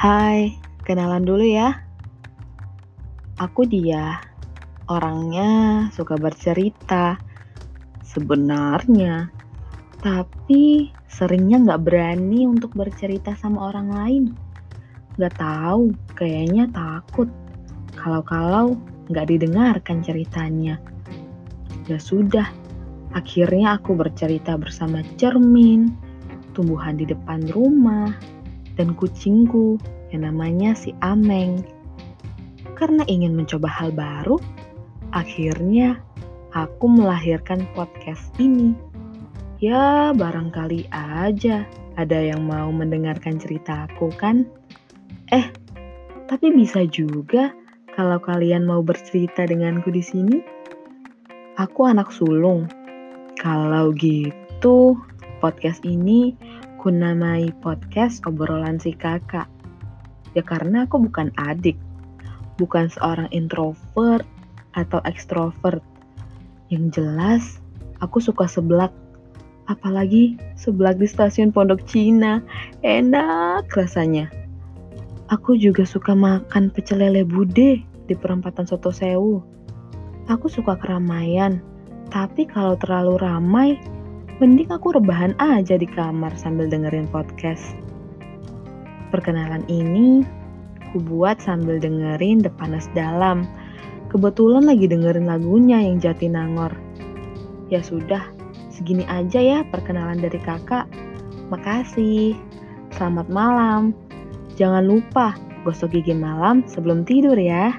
Hai, kenalan dulu ya. Aku dia, orangnya suka bercerita. Sebenarnya, tapi seringnya nggak berani untuk bercerita sama orang lain. Nggak tahu, kayaknya takut. Kalau-kalau nggak didengarkan ceritanya. Ya sudah, akhirnya aku bercerita bersama cermin, tumbuhan di depan rumah, dan kucingku yang namanya si Ameng. Karena ingin mencoba hal baru, akhirnya aku melahirkan podcast ini. Ya, barangkali aja ada yang mau mendengarkan ceritaku kan? Eh, tapi bisa juga kalau kalian mau bercerita denganku di sini. Aku anak sulung. Kalau gitu, podcast ini kunamai podcast obrolan si kakak. Ya karena aku bukan adik, bukan seorang introvert atau ekstrovert. Yang jelas, aku suka seblak. Apalagi seblak di stasiun Pondok Cina. Enak rasanya. Aku juga suka makan pecel lele bude di perempatan Soto Sewu. Aku suka keramaian, tapi kalau terlalu ramai, mending aku rebahan aja di kamar sambil dengerin podcast. Perkenalan ini ku buat sambil dengerin The Panas Dalam. Kebetulan lagi dengerin lagunya yang Jatinangor. Ya sudah, segini aja ya perkenalan dari kakak. Makasih. Selamat malam. Jangan lupa gosok gigi malam sebelum tidur ya.